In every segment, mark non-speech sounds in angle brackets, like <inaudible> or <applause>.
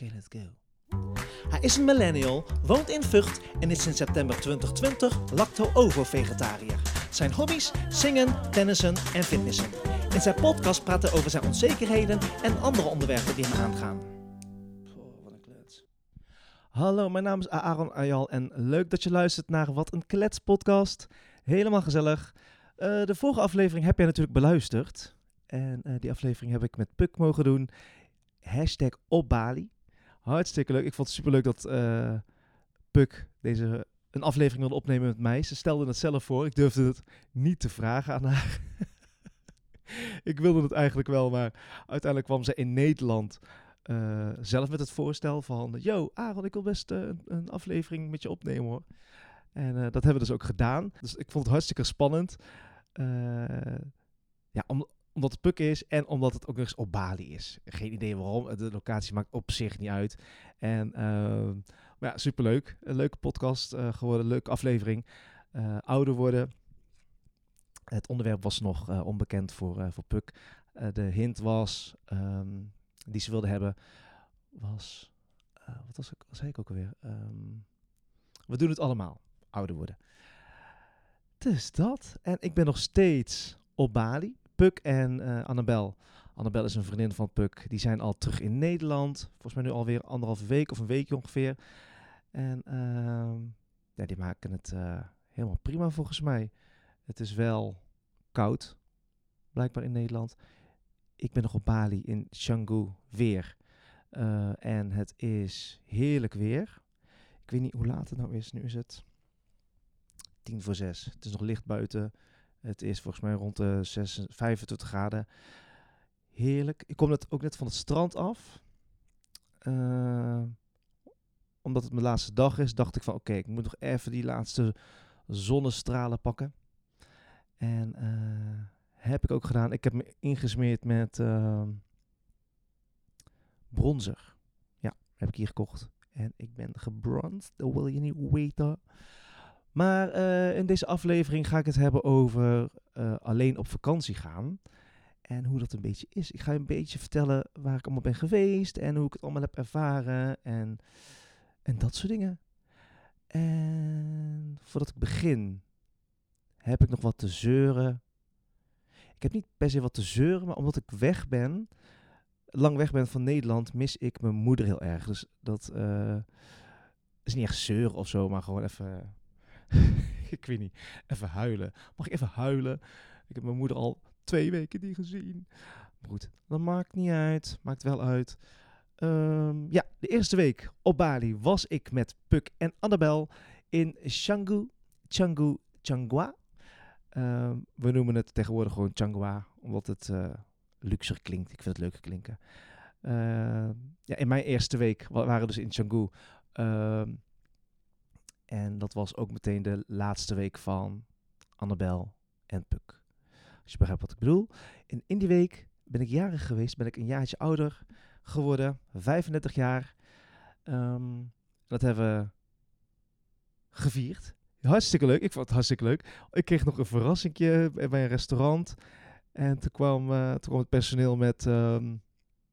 Let's go. Hij is een millennial, woont in Vught en is sinds september 2020 lacto-ovo-vegetariër. Zijn hobby's? Zingen, tennissen en fitnessen. In zijn podcast praat hij over zijn onzekerheden en andere onderwerpen die hem aangaan. Oh, wat een klets. Hallo, mijn naam is Aaron Ayal en leuk dat je luistert naar Wat een Klets podcast. Helemaal gezellig. Eh, de vorige aflevering heb jij natuurlijk beluisterd. En eh, die aflevering heb ik met Puk mogen doen. Hashtag op Bali. Hartstikke leuk. Ik vond het superleuk dat uh, Puk deze een aflevering wilde opnemen met mij. Ze stelde het zelf voor. Ik durfde het niet te vragen aan haar. <laughs> ik wilde het eigenlijk wel, maar uiteindelijk kwam ze in Nederland uh, zelf met het voorstel van... Yo, Aaron, ik wil best uh, een aflevering met je opnemen hoor. En dat hebben we dus ook gedaan. Dus ik vond het hartstikke spannend. ja, om, omdat het Puk is en omdat het ook nog eens op Bali is. Geen idee waarom. De locatie maakt op zich niet uit. En uh, maar ja, superleuk. Een leuke podcast uh, geworden. Leuke aflevering. Uh, ouder worden. Het onderwerp was nog uh, onbekend voor, voor Puk. de hint was, um, die ze wilde hebben, was... wat was ik, zei ik ook alweer? Um, we doen het allemaal. Ouder worden. Dus dat. En ik ben nog steeds op Bali. Puk en uh, Annabel. Annabel is een vriendin van Puk. Die zijn al terug in Nederland. Volgens mij nu alweer anderhalve week of een weekje ongeveer. En uh, ja, die maken het uh, helemaal prima volgens mij. Het is wel koud, blijkbaar in Nederland. Ik ben nog op Bali in Canggu weer. Uh, en het is heerlijk weer. Ik weet niet hoe laat het nou is. Nu is het tien voor zes. Het is nog licht buiten. Het is volgens mij rond de 6, 25 graden. Heerlijk. Ik kom net, ook net van het strand af. Uh, omdat het mijn laatste dag is, dacht ik van oké, ik moet nog even die laatste zonnestralen pakken. En uh, heb ik ook gedaan. Ik heb me ingesmeerd met uh, bronzer. Ja, heb ik hier gekocht. En ik ben gebronzed, dat wil je niet weten. Maar uh, in deze aflevering ga ik het hebben over uh, alleen op vakantie gaan. En hoe dat een beetje is. Ik ga je een beetje vertellen waar ik allemaal ben geweest. En hoe ik het allemaal heb ervaren. En, en dat soort dingen. En voordat ik begin, heb ik nog wat te zeuren. Ik heb niet per se wat te zeuren, maar omdat ik weg ben, lang weg ben van Nederland, mis ik mijn moeder heel erg. Dus dat uh, is niet echt zeuren of zo, maar gewoon even <laughs> ik weet niet, even huilen. Mag ik even huilen? Ik heb mijn moeder al twee weken niet gezien. Maar goed, dat maakt niet uit. Maakt wel uit. Um, ja, de eerste week op Bali was ik met Puk en Annabel in Canggu, Canggu, Changhua. Um, we noemen het tegenwoordig gewoon Changhua, omdat het uh, luxer klinkt. Ik vind het leuker klinken. Uh, ja, in mijn eerste week waren we dus in Canggu. En dat was ook meteen de laatste week van Annabel en Puk. Als je begrijpt wat ik bedoel. En in die week ben ik jarig geweest, ben ik een jaartje ouder geworden, 35 jaar. Um, dat hebben we gevierd. Hartstikke leuk, ik vond het hartstikke leuk. Ik kreeg nog een verrassingje bij een restaurant. En toen kwam, uh, toen kwam het personeel met, um,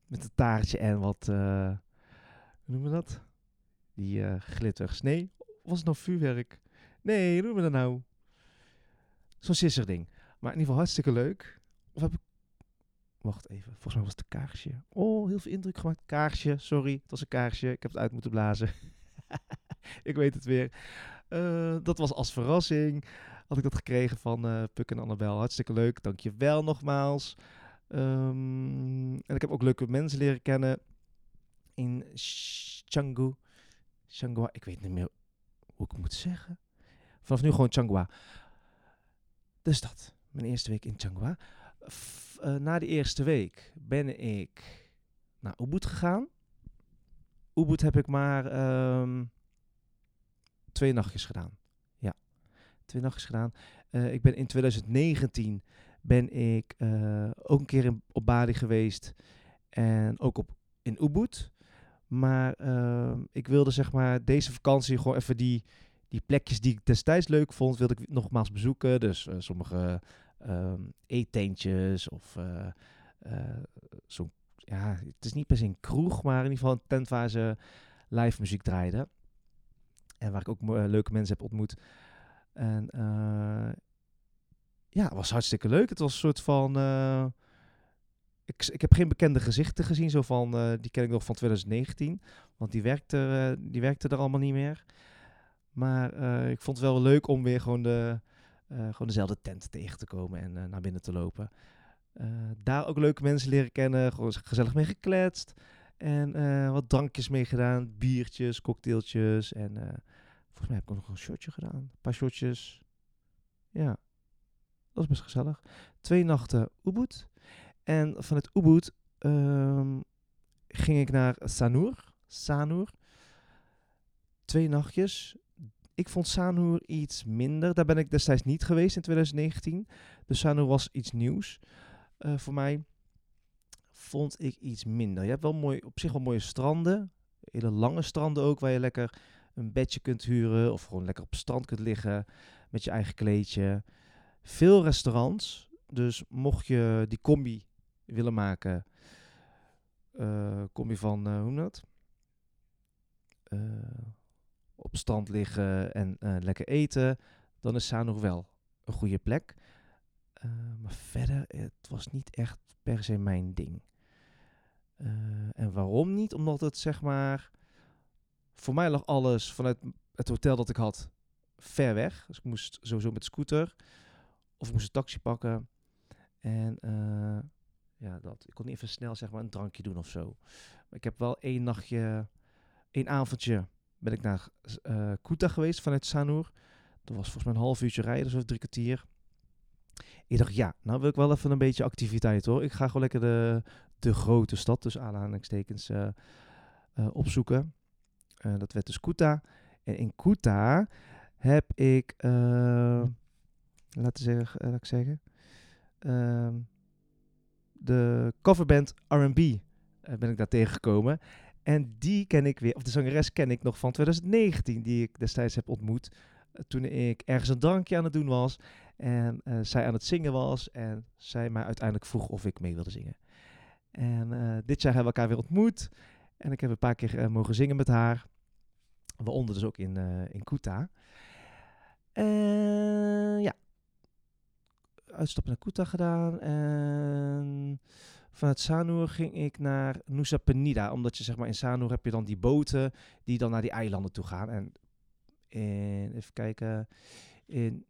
met een taartje en wat, uh, hoe noemen we dat? Die uh, glitters. Nee, was het nou vuurwerk? Nee, noemen we dat nou? Zo'n sisser ding. Maar in ieder geval hartstikke leuk. Of heb ik... Wacht even, volgens mij was het een kaarsje. Oh, heel veel indruk gemaakt. Kaarsje, sorry, het was een kaarsje. Ik heb het uit moeten blazen. <laughs> ik weet het weer. Uh, dat was als verrassing. Had ik dat gekregen van uh, Puk en Annabel. Hartstikke leuk, dankjewel nogmaals. Um, en ik heb ook leuke mensen leren kennen in Canggu. Changhua, ik weet niet meer ik moet zeggen. Vanaf nu gewoon Changhua. Dus dat. Mijn eerste week in Changhua. Uh, na de eerste week ben ik naar Ubud gegaan. Ubud heb ik maar um, twee nachtjes gedaan. Ja, twee nachtjes gedaan. Uh, ik ben in 2019 ben ik uh, ook een keer in, op Bali geweest. En ook op, in Ubud. Maar uh, ik wilde zeg maar deze vakantie gewoon even die, die plekjes die ik destijds leuk vond, wilde ik nogmaals bezoeken. Dus uh, sommige uh, eetentjes of uh, zo'n ja, het is niet per se een kroeg, maar in ieder geval een tent waar ze live muziek draaiden. En waar ik ook leuke mensen heb ontmoet. En eh, ja, het was hartstikke leuk. Het was een soort van. Ik, ik heb geen bekende gezichten gezien, zo van. eh, die ken ik nog van 2019. Want die werkte, eh, die werkte er allemaal niet meer. Maar eh, ik vond het wel leuk om weer gewoon, de, gewoon dezelfde tent tegen te komen en naar binnen te lopen. Daar ook leuke mensen leren kennen, gewoon gezellig mee gekletst. En wat drankjes mee gedaan, biertjes, cocktailtjes. En volgens mij heb ik ook nog een shotje gedaan. Een paar shotjes. Ja, dat was best gezellig. Twee nachten Ubud. En vanuit Ubud ehm, ging ik naar Sanur. Sanur. Twee nachtjes. Ik vond Sanur iets minder. Daar ben ik destijds niet geweest in 2019. Dus Sanur was iets nieuws eh, voor mij. Vond ik iets minder. Je hebt wel mooi, op zich wel mooie stranden. Hele lange stranden ook, waar je lekker een bedje kunt huren. Of gewoon lekker op het strand kunt liggen met je eigen kleedje. Veel restaurants. Dus mocht je die combi willen maken. eh combi van, eh, hoe je dat? Eh, op strand liggen en lekker eten. Dan is Sanur wel een goede plek. Maar verder, het was niet echt per se mijn ding. En waarom niet? Omdat het zeg maar... Voor mij lag alles vanuit het hotel dat ik had ver weg. Dus ik moest sowieso met scooter. Of ik moest een taxi pakken. En ja, dat. Ik kon even snel zeg maar een drankje doen of zo. Ik heb wel één nachtje, één avondje ben ik naar eh Kuta geweest vanuit Sanur. Dat was volgens mij een half uurtje rijden, dus drie kwartier. Ik dacht, ja, nou wil ik wel even een beetje activiteit hoor. Ik ga gewoon lekker de, de grote stad, dus aanhalingstekens, eh, opzoeken. Dat werd dus Kuta. En in Kuta heb ik, laten zeggen, eh, laat ik zeggen, ehm, de coverband R&B eh, ben ik daar tegengekomen. En die ken ik weer, of de zangeres ken ik nog van 2019, die ik destijds heb ontmoet. eh, Toen ik ergens een drankje aan het doen was en eh, zij aan het zingen was. En zij mij uiteindelijk vroeg of ik mee wilde zingen. En dit jaar hebben we elkaar weer ontmoet. En ik heb een paar keer mogen zingen met haar. Waaronder dus ook in, in Kuta. Ja, uitstap naar Kuta gedaan. En vanuit Sanur ging ik naar Nusa Penida. Omdat je zeg maar in Sanur heb je dan die boten die dan naar die eilanden toe gaan. En even kijken. In,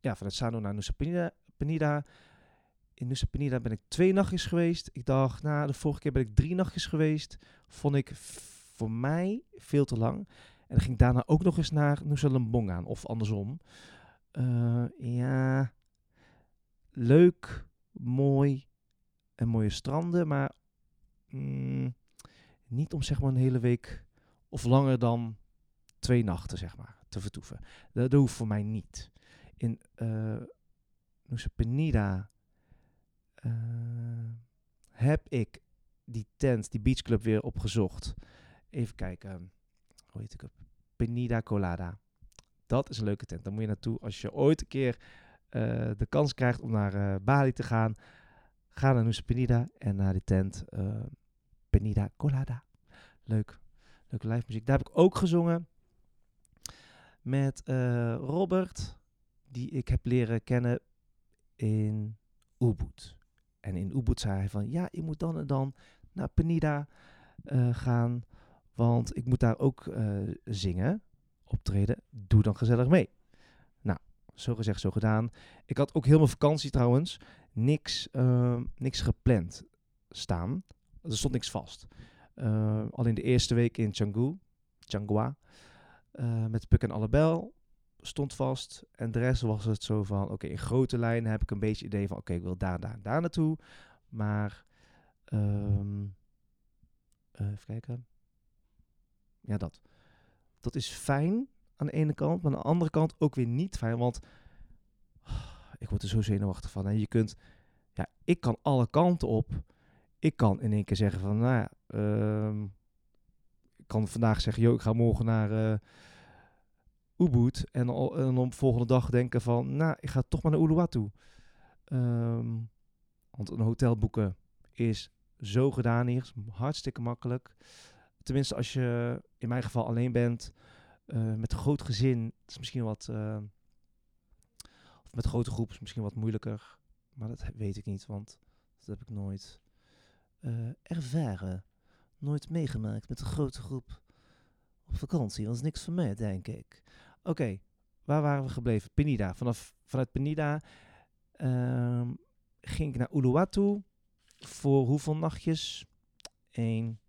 ja, vanuit Sanur naar Nusa Penida. In Nusa Penida ben ik twee nachtjes geweest. Ik dacht, nou, de vorige keer ben ik drie nachtjes geweest. Vond ik voor mij veel te lang. En ging daarna ook nog eens naar Nusa Lembonga aan. Of andersom. Eh, ja, leuk, mooi en mooie stranden, maar mm, niet om zeg maar een hele week of langer dan twee nachten zeg maar te vertoeven. Dat, dat hoeft voor mij niet. In eh Nusa Penida eh, heb ik die tent, die beachclub weer opgezocht. Even kijken, hoe heet ik het? Penida Colada. Dat is een leuke tent. Daar moet je naartoe als je ooit een keer de kans krijgt om naar eh, Bali te gaan. Ga naar Nusa Penida en naar die tent eh, Penida Colada. Leuk. Leuke live muziek. Daar heb ik ook gezongen met eh, Robert, die ik heb leren kennen in Ubud. En in Ubud zei hij van, ja, je moet dan en dan naar Penida eh, gaan, want ik moet daar ook eh, zingen, optreden. Doe dan gezellig mee. Zo gezegd, zo gedaan. Ik had ook heel mijn vakantie trouwens niks, eh, niks gepland staan. Er stond niks vast. Eh, al in de eerste week in Canggu, Changhua, eh, met Puk en Allebel stond vast. En de rest was het zo van, oké, in grote lijnen heb ik een beetje idee van, oké, ik wil daar, daar, daar naartoe. Maar, ehm, eh, even kijken. Ja, dat. Dat is fijn aan de ene kant, maar aan de andere kant ook weer niet fijn, want ik word er zo zenuwachtig van. En je kunt, ja, ik kan alle kanten op. Ik kan in één keer zeggen van, nou ehm, ik kan vandaag zeggen, joh, ik ga morgen naar eh Ubud. En, op de volgende dag denken van, nou, ik ga toch maar naar Uluwatu. Ehm, want een hotel boeken is zo gedaan hier. Hartstikke makkelijk. Tenminste, als je in mijn geval alleen bent, uh, met groot gezin, is misschien wat. Uh, of met grote groep is misschien wat moeilijker. Maar dat weet ik niet, want dat heb ik nooit uh, ervaren. Nooit meegemaakt met een grote groep op vakantie. Dat is niks voor mij, denk ik. Oké, waar waren we gebleven? Penida. Vanaf, vanuit Penida uh, ging ik naar Uluwatu. Voor hoeveel nachtjes? Eén,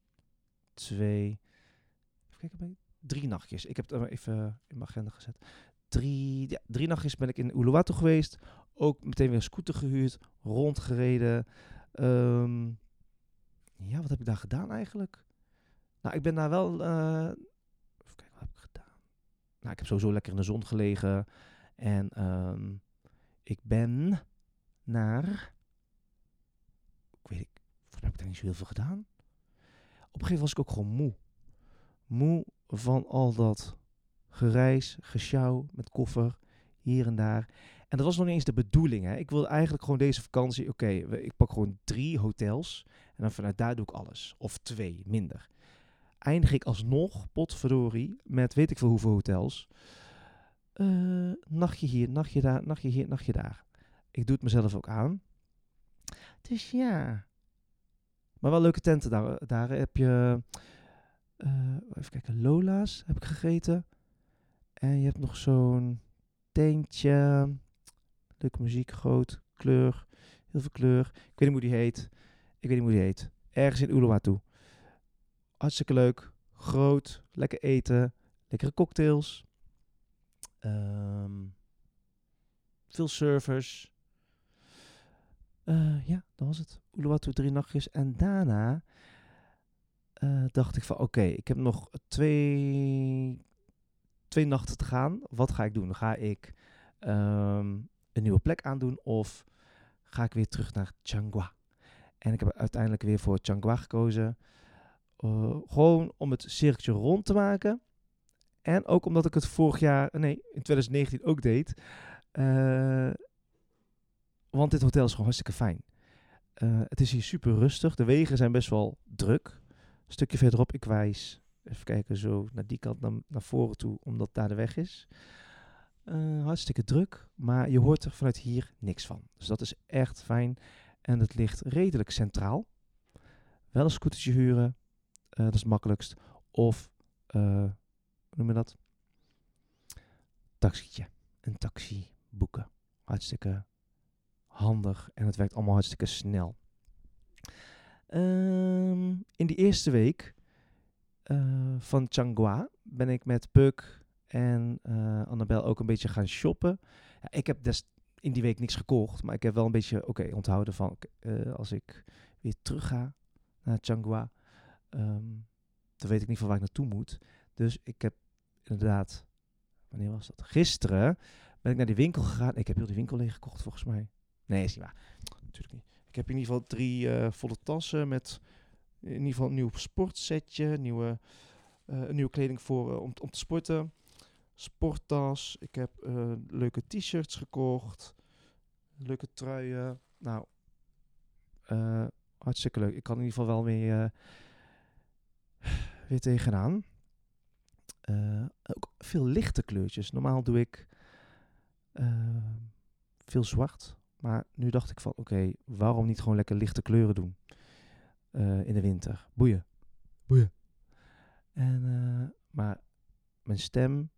twee, even kijken, drie nachtjes. Ik heb het even in mijn agenda gezet. Drie, ja, drie nachtjes ben ik in Uluwatu geweest. Ook meteen weer een scooter gehuurd, rondgereden. Um, ja, wat heb ik daar gedaan eigenlijk? Nou, ik ben daar wel... Uh, even kijken, wat heb ik gedaan? Nou, ik heb sowieso lekker in de zon gelegen. En um, ik ben naar... Ik weet ik, heb ik daar niet zo heel veel gedaan. Op een gegeven moment was ik ook gewoon moe. Moe van al dat gereis, gesjouw met koffer, hier en daar. En dat was nog niet eens de bedoeling. Hè. Ik wilde eigenlijk gewoon deze vakantie, oké, ik pak gewoon drie hotels. En dan vanuit daar doe ik alles. Of twee, minder. Eindig ik alsnog, potverdorie, met weet ik veel hoeveel hotels. Uh, nachtje hier, nachtje daar, nachtje hier, nachtje daar. Ik doe het mezelf ook aan. Dus ja. Maar wel leuke tenten daar. Daar heb je... Uh, even kijken, Lola's heb ik gegeten. En je hebt nog zo'n tentje. Leuke muziek, groot, kleur, heel veel kleur. Ik weet niet hoe die heet. Ik weet niet hoe die heet. Ergens in Uluwatu. Hartstikke leuk. Groot, lekker eten, lekkere cocktails. Um, veel servers. Uh, ja, dat was het. Uluwatu drie nachtjes. En daarna uh, dacht ik van oké, ik heb nog twee, twee nachten te gaan. Wat ga ik doen? Ga ik um, een nieuwe plek aandoen of ga ik weer terug naar Changhua? En ik heb uiteindelijk weer voor Changhua gekozen. Uh, gewoon om het cirkeltje rond te maken. En ook omdat ik het vorig jaar, nee, in 2019 ook deed. Uh, want dit hotel is gewoon hartstikke fijn. Het is hier super rustig. De wegen zijn best wel druk. Een stukje verderop, ik wijs. Even kijken, zo naar die kant, naar, naar voren toe, omdat daar de weg is. Uh, hartstikke druk, maar je hoort er vanuit hier niks van. Dus dat is echt fijn. En het ligt redelijk centraal. Wel een scootertje huren, uh, dat is het makkelijkst. Of, uh, hoe noem je dat? Taxietje. Een taxi boeken. Hartstikke handig en het werkt allemaal hartstikke snel. Um, in die eerste week uh, van Changhua ben ik met Puk en uh, Annabel ook een beetje gaan shoppen. Ja, ik heb des in die week niks gekocht, maar ik heb wel een beetje oké onthouden van uh, als ik weer terug ga naar Changhua, um, dan weet ik niet van waar ik naartoe moet. Dus ik heb inderdaad, wanneer was dat? Gisteren ben ik naar die winkel gegaan. Ik heb heel die winkel leeg gekocht volgens mij. Nee, is niet waar. Natuurlijk niet. Ik heb in ieder geval drie uh, volle tassen met in ieder geval een nieuw sportsetje, nieuwe, uh, nieuwe kleding voor uh, om, om te sporten, sporttas. Ik heb leuke t-shirts gekocht, leuke truien. Nou, hartstikke leuk. Ik kan in ieder geval wel weer, weer tegenaan. ook veel lichte kleurtjes. Normaal doe ik veel zwart maar nu dacht ik van, oké, waarom niet gewoon lekker lichte kleuren doen uh, in de winter? Boeien. Boeien. En, uh, maar mijn stem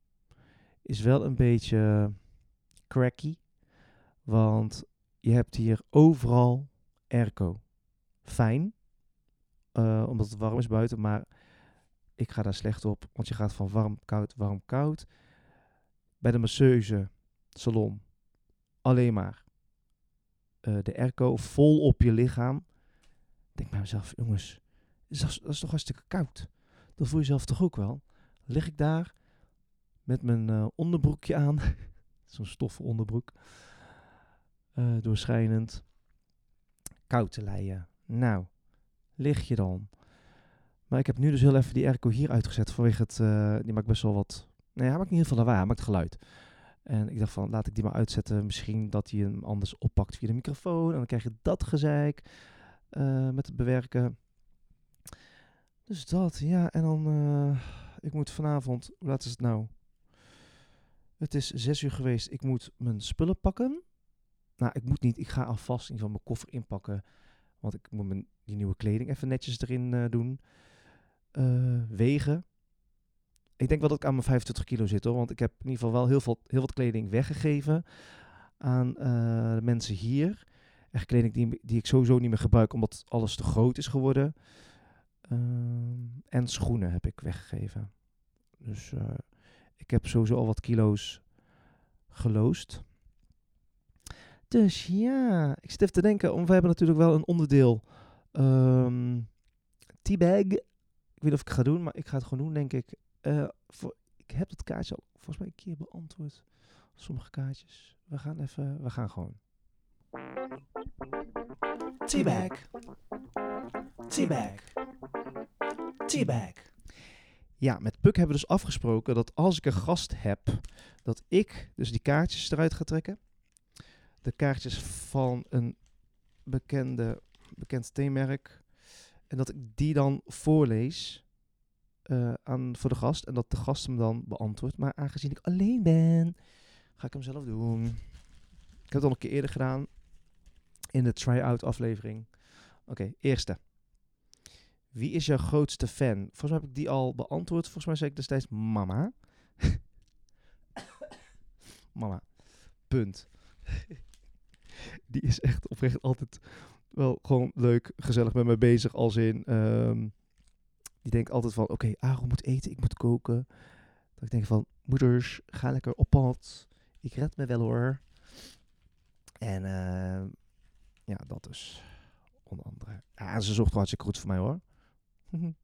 is wel een beetje cracky. Want je hebt hier overal airco. Fijn, uh, omdat het warm is buiten, maar ik ga daar slecht op. Want je gaat van warm, koud, warm, koud. Bij de masseuse salon alleen maar uh, de airco vol op je lichaam. Ik denk bij mezelf, jongens, dat is, toch hartstikke koud. Dat voel je zelf toch ook wel? Lig ik daar met mijn uh, onderbroekje aan. <laughs> Zo'n stoffen onderbroek. Uh, doorschijnend. Koud te leien. Nou, lig je dan. Maar ik heb nu dus heel even die airco hier uitgezet vanwege het... Die maakt best wel wat... Nee, hij maakt niet heel veel lawaai, hij maakt geluid. En ik dacht van, laat ik die maar uitzetten. Misschien dat hij hem anders oppakt via de microfoon. En dan krijg je dat gezeik. eh, met het bewerken. Dus dat, ja. En dan, eh, ik moet vanavond, hoe laat is het nou? Het is zes uur geweest. Ik moet mijn spullen pakken. Nou, ik moet niet. Ik ga alvast in ieder geval mijn koffer inpakken. Want ik moet mijn, die nieuwe kleding even netjes erin eh, doen. Wegen. Ik denk wel dat ik aan mijn 25 kilo zit hoor. Want ik heb in ieder geval wel heel veel, heel wat kleding weggegeven aan eh, de mensen hier. Echt kleding die, die ik sowieso niet meer gebruik omdat alles te groot is geworden. Ehm, en schoenen heb ik weggegeven. Dus eh, ik heb sowieso al wat kilo's geloosd. Dus ja, ik zit even te denken, want we hebben natuurlijk wel een onderdeel ehm teabag. Ik weet niet of ik het ga doen, maar ik ga het gewoon doen, denk ik. Eh, ik heb dat kaartje al volgens mij een keer beantwoord. Sommige kaartjes. We gaan even, we gaan gewoon. Teabag. Teabag. Teabag. Ja, met Puk hebben we dus afgesproken dat als ik een gast heb, dat ik dus die kaartjes eruit ga trekken. De kaartjes van een bekende, bekend theemerk. En dat ik die dan voorlees eh, aan, voor de gast. En dat de gast hem dan beantwoordt. Maar aangezien ik alleen ben, ga ik hem zelf doen. Ik heb het al een keer eerder gedaan. In de try-out aflevering. Oké, eerste. Wie is jouw grootste fan? Volgens mij heb ik die al beantwoord. Volgens mij zei ik destijds mama. <coughs> mama. Punt. <laughs> die is echt oprecht altijd wel gewoon leuk, gezellig met me bezig. Als in, ehm, die denkt altijd van, oké, Aaron moet eten, ik moet koken. Dat ik denk van, moeders, ga lekker op pad. Ik red me wel hoor. En ehm, ja, dat dus. Onder andere. Ja, ze wel hartstikke goed voor mij hoor. <laughs>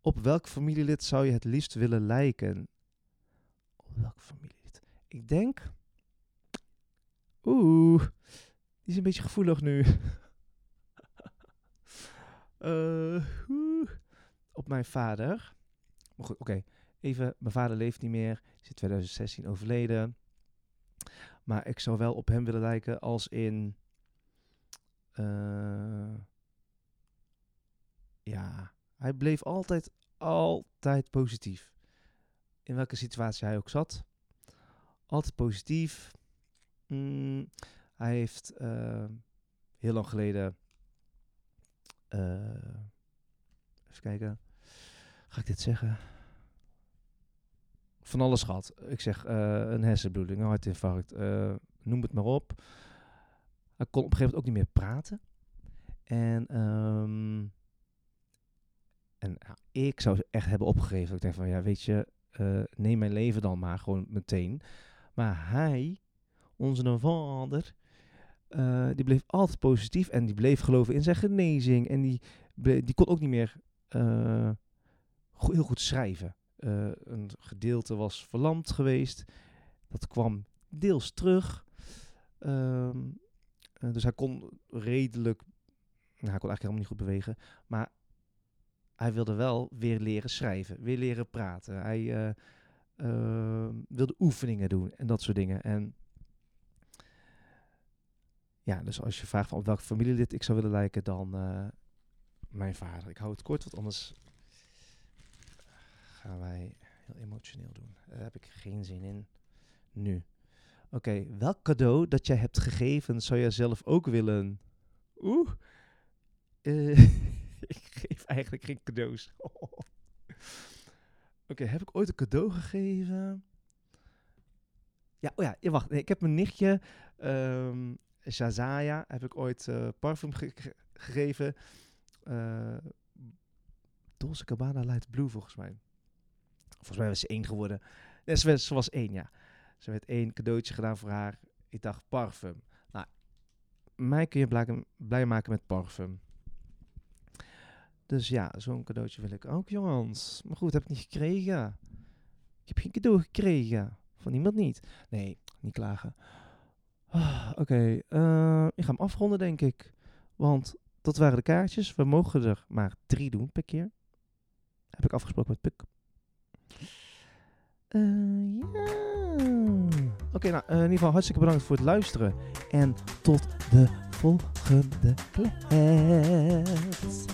Op welk familielid zou je het liefst willen lijken? Op welk familielid? Ik denk. Oeh, die is een beetje gevoelig nu. <laughs> Eh. Op mijn vader. Goed, oké. Even, mijn vader leeft niet meer. Is in 2016 overleden. Maar ik zou wel op hem willen lijken als in. eh, ja, hij bleef altijd, altijd positief. In welke situatie hij ook zat. Altijd positief. Mm, hij heeft eh, heel lang geleden. Eh, even kijken. Ga ik dit zeggen? Van alles gehad. Ik zeg eh, een hersenbloeding, een hartinfarct. eh, noem het maar op. Hij kon op een gegeven moment ook niet meer praten. En, ehm, en ik zou ze echt hebben opgegeven. Ik denk van, ja, weet je, neem mijn leven dan maar gewoon meteen. Maar hij, onze vader, eh, die bleef altijd positief en die bleef geloven in zijn genezing. En die, die kon ook niet meer eh, heel goed schrijven. Eh, een gedeelte was verlamd geweest. Dat kwam deels terug. Ehm, eh, dus hij kon redelijk. Nou, hij kon eigenlijk helemaal niet goed bewegen. Maar hij wilde wel weer leren schrijven, weer leren praten. Hij wilde oefeningen doen en dat soort dingen. En ja, dus als je vraagt van op welk familielid ik zou willen lijken, dan eh, mijn vader. Ik hou het kort, want anders gaan wij heel emotioneel doen. Daar heb ik geen zin in. Nu. Oké, welk cadeau dat jij hebt gegeven zou jij zelf ook willen? Oeh. Eh, <laughs> ik geef eigenlijk geen cadeaus. <laughs> Oké, heb ik ooit een cadeau gegeven? Ja, oh ja, wacht. Nee, ik heb mijn nichtje, ehm Shazaya, heb ik ooit eh, parfum ge- ge- gegeven. Eh Dolce Gabbana Light Blue, volgens mij. Volgens mij was ze één geworden. Nee, ze, was één, ja. Ze werd één cadeautje gedaan voor haar. Ik dacht, parfum. Nou, mij kun je blij, blij maken met parfum. Dus ja, zo'n cadeautje wil ik ook, jongens. Maar goed, heb ik niet gekregen. Ik heb geen cadeau gekregen. Van niemand niet. Nee, niet klagen. Ah, Oké, eh, ik ga hem afronden, denk ik. Want dat waren de kaartjes. We mogen er maar drie doen per keer. Heb ik afgesproken met Puk. Eh, ja. Oké, nou, eh, in ieder geval hartstikke bedankt voor het luisteren. En tot de volgende klets.